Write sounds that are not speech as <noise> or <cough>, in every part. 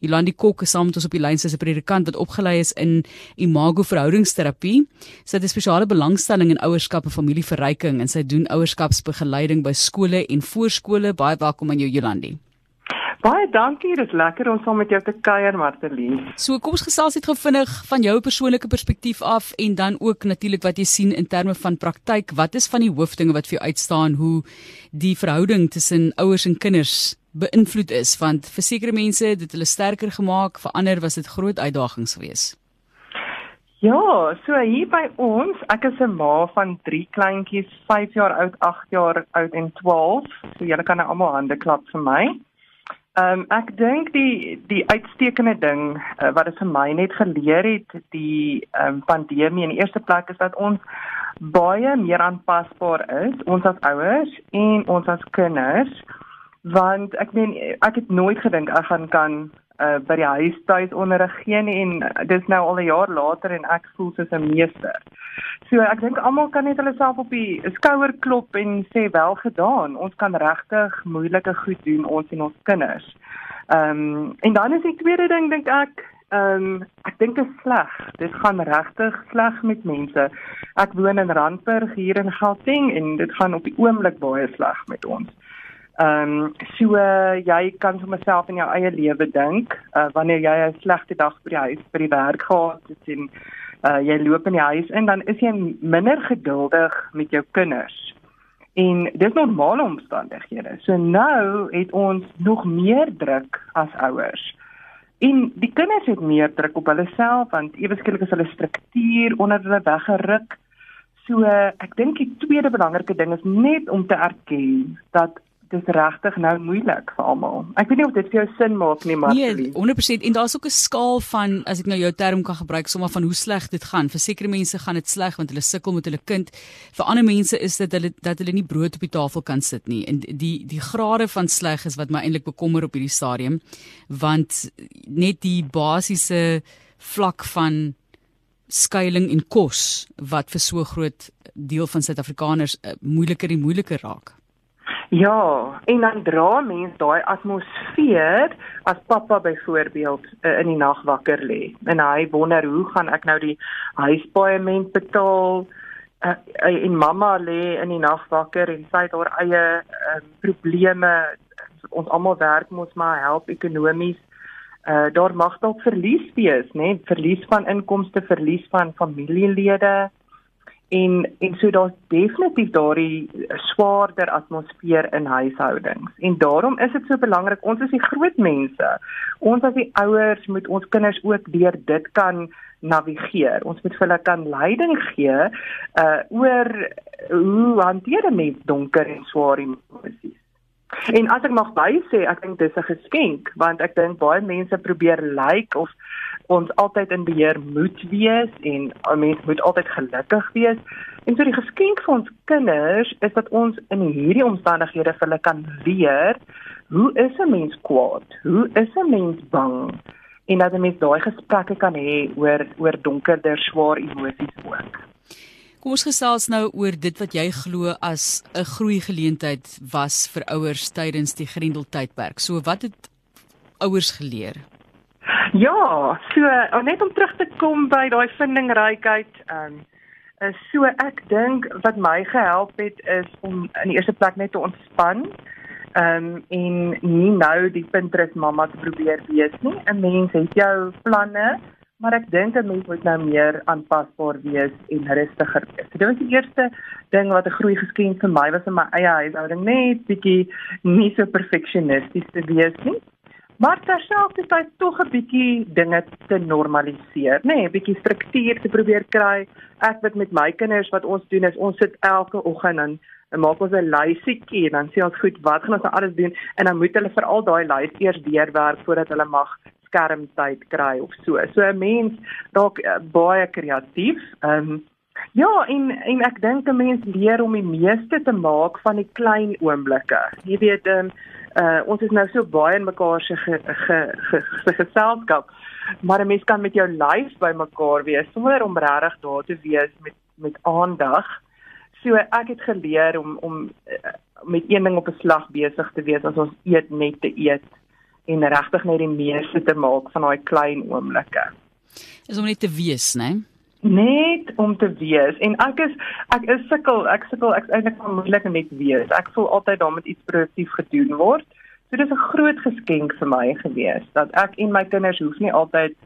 Jolandi Kok is saam met ons op die lyn as 'n predikant wat opgelei is in imago verhoudingsterapie. Sy het 'n spesiale belangstelling in ouerskap en familieverryking en sy doen ouerskapsbegeleiding by skole en voorskole. Baie welkom aan jou Jolandi. Baie dankie, dit is lekker om saam met jou te kuier, Martelie. So kom ons gesels net gou vinnig van jou persoonlike perspektief af en dan ook natuurlik wat jy sien in terme van praktyk. Wat is van die hoofdinge wat vir jou uitstaan hoe die verhouding tussen ouers en kinders beïnvloed is want vir sekere mense het dit hulle sterker gemaak, vir ander was dit groot uitdagings geweest. Ja, so hier by ons, ek is 'n ma van 3 kleintjies, 5 jaar oud, 8 jaar oud en 12. So julle kan nou almal hande klap vir my. Ehm um, ek dink die die uitstekende ding uh, wat dit vir my net geleer het, die ehm um, pandemie in die eerste plek is dat ons baie meer aanpasbaar is, ons as ouers en ons as kinders want ek meen ek het nooit gedink ek gaan kan uh, by die huis tuis onderrig gee en dis nou al 'n jaar later en ek voel soos 'n meester. So ek dink almal kan net hulle self op die skouer klop en sê wel gedaan. Ons kan regtig moeilike goed doen ons en ons kinders. Ehm um, en dan is die tweede ding dink ek Ehm um, ek dink dit is sleg. Dit gaan regtig sleg met mense. Ek woon in Randburg hier in Gauteng en dit gaan op die oomblik baie sleg met ons. Ehm um, so uh, jy kan vir myself in jou eie lewe dink, uh, wanneer jy 'n slegte dag by die huis, by die werk gehad het en uh, jy loop in die huis in, dan is jy minder geduldig met jou kinders. En dis normale omstandighede. So nou het ons nog meer druk as ouers. En die kinders het meer druk op hulle self want eweskielik is hulle struktuur onder hulle weggeruk. So ek dink die tweede belangrike ding is net om te erken dat dis regtig nou moeilik vir almal. Ek weet nie of dit vir jou sin maak nie, maar Nee, 100% en daar's ook 'n skaal van as ek nou jou term kan gebruik, sommer van hoe sleg dit gaan. Vir sekere mense gaan dit sleg want hulle sukkel met hulle kind. Vir ander mense is dit hulle dat hulle nie brood op die tafel kan sit nie. En die die grade van sleg is wat my eintlik bekommer op hierdie stadium, want net die basiese vlak van skuiling en kos wat vir so groot deel van Suid-Afrikaners uh, moeiliker en moeiliker raak. Ja, en dan dra mens daai atmosfeer as pappa byvoorbeeld uh, in die nag wakker lê. En hy wonder hoe gaan ek nou die huispaaiement betaal? Uh, en mamma lê in die nag wakker en sy het haar eie uh, probleme. Ons almal werk mos maar help ekonomies. Uh, daar mag dalk verlies wees, né? Verlies van inkomste, verlies van familielede en en so daar's definitief daardie swaarder atmosfeer in huishoudings. En daarom is dit so belangrik. Ons is die groot mense. Ons as die ouers moet ons kinders ook deur dit kan navigeer. Ons moet vir hulle kan leiding gee uh oor hoe hanteer 'n mens donker en swaar emosies. En as ek mag bysê, ek dink dis 'n geskenk want ek dink baie mense probeer lyk like of ons altyd in beheer moet wees en 'n mens moet altyd gelukkig wees. En so die geskenk vir ons kinders is dat ons in hierdie omstandighede vir hulle kan leer hoe is 'n mens kwaad? Hoe is 'n mens bang? En dat 'n mens daai gesprekke kan hê oor oor donkerder, swaar emosies ook. Kom ons gesels nou oor dit wat jy glo as 'n groei geleentheid was vir ouers tydens die Grendel tydperk. So wat het ouers geleer? Ja, so oh, net om terug te kom by daai vindingrykheid, ehm um, so ek dink wat my gehelp het is om in die eerste plek net te ontspan. Ehm um, en nie nou die Pinterest mamma te probeer wees nie. 'n Mens het jou planne, maar ek dink 'n mens moet nou meer aanpasbaar wees en rustiger wees. So, dit was die eerste ding wat 'n groei geskenk vir my was in my eie huishouding, net bietjie nie so perfeksionisties te wees nie maar terselfdertyd tog 'n bietjie dinge te normaliseer, nê, nee, 'n bietjie struktuur te probeer kry. Ek weet met my kinders wat ons doen is ons sit elke oggend en en maak ons 'n lysietjie en dan sê ons goed, wat gaan ons nou alles doen en dan moet hulle vir al daai lys eers deurwerk voordat hulle mag skermtyd kry of so. So 'n mens raak uh, baie kreatief. Ehm um, Ja, en en ek dink 'n mens leer om die meeste te maak van die klein oomblikke. Jy weet, ehm um, uh ons is nou so baie in mekaar se ge, ge, ge, ge, geselskap maar 'n mens kan met jou lyf by mekaar wees sonder om regtig daar te wees met met aandag. So ek het geleer om om uh, met een ding op 'n slag besig te wees as ons eet net te eet en regtig net die meeste te maak van daai klein oomblikke. Is om net te wees, né? Nee? Net om te wees. En ek is ek is sukkel ek sukkel ek eintlik van moeilik net wees. Ek voel altyd daar moet iets produktief gedoen word. So dis 'n groot geskenk vir my gewees dat ek en my kinders hoef nie altyd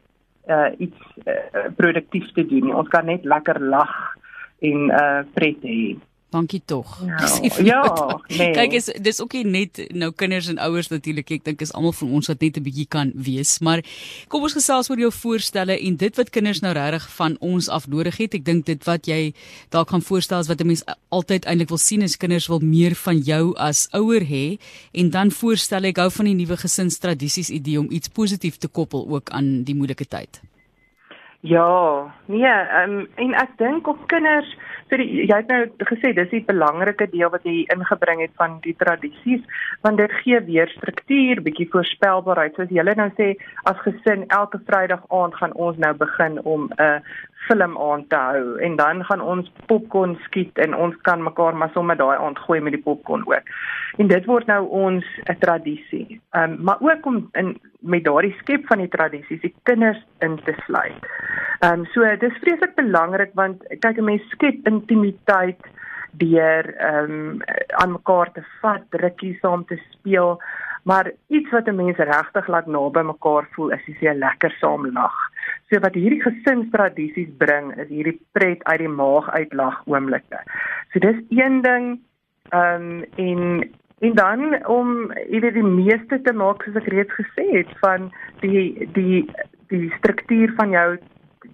uh, iets uh, produktief te doen nie. Ons kan net lekker lag en uh, pret hê Dankie tog. Nou, <laughs> ja, nee. Kyk is dis ook nie net nou kinders en ouers natuurlik. Ek dink is almal van ons wat net 'n bietjie kan wees, maar kom ons gesels oor jou voorstelle en dit wat kinders nou regtig van ons af nodig het. Ek dink dit wat jy dalk gaan voorstel is wat 'n mens altyd eintlik wil sien is kinders wil meer van jou as ouer hê en dan voorstel ek hou van die nuwe gesinstradisies idee om iets positief te koppel ook aan die moeilike tyd. Ja, nee, um, en ek dink op kinders So die, jy het nou gesê dis die belangrike deel wat jy ingebring het van die tradisies want dit gee weer struktuur, bietjie voorspelbaarheid. Soos julle nou sê as gesin elke Vrydag aand gaan ons nou begin om 'n uh, film aan te hou en dan gaan ons popcorn skiet en ons kan mekaar maar sommer daai aand gooi met die popcorn ook. En dit word nou ons 'n tradisie. Ehm um, maar ook om in met daardie skep van die tradisies die kinders in te sluit. Ehm um, so dis vreeslik belangrik want kyk 'n mens skep intimiteit deur ehm um, aan mekaar te vat, drukkie saam te speel, maar iets wat 'n mens regtig laat naby mekaar voel is as jy lekker saam lag. So wat hierdie gesinstradisies bring is hierdie pret uit die maag uitlag oomblikke. So dis een ding ehm um, en en dan om weet die meeste te maak soos ek reeds gesê het van die die die struktuur van jou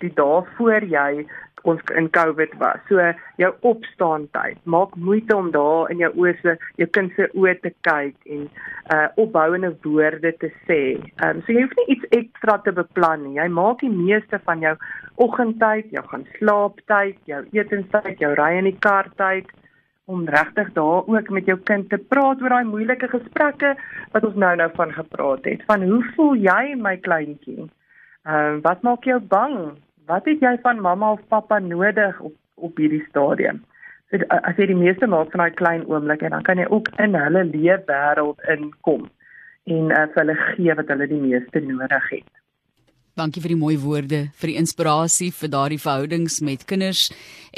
die dae voor jy ons in COVID was. So jou opstaan tyd. Maak moeite om daar in jou oë se jou kind se oë te kyk en uh opbouende woorde te sê. Ehm um, so jy hoef nie iets ekstra te beplan nie. Jy maak die meeste van jou oggendtyd, jou gaan slaaptyd, jou etenstyd, jou ry in die kar tyd om regtig daar ook met jou kind te praat oor daai moeilike gesprekke wat ons nou nou van gepraat het. Van hoe voel jy my kleintjie? Ehm uh, wat maak jou bang? Wat het jy van mamma of pappa nodig op op hierdie stadium? So as jy die meeste maak van daai klein oomblikke, dan kan jy ook in hulle leefwêreld inkom en uh, vir hulle gee wat hulle die meeste nodig het. Dankie vir die mooi woorde, vir die inspirasie vir daardie verhoudings met kinders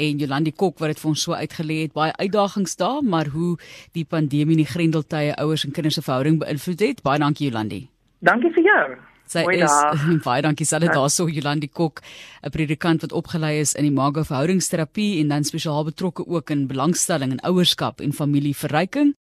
en Jolandi Kok wat dit vir ons so uitgelê het. Baie uitdagings daar, maar hoe die pandemie en die grendeltye ouers en kinders se verhouding beïnvloed het. Baie dankie Jolandi. Dankie vir jou. Sy Hoi is <laughs> baie dankie Sally daarso Jolandi Kok, 'n predikant wat opgelei is in die Mago verhoudingsterapie en dan spesiaal betrokke ook in belangstelling in ouerskap en familieverryking.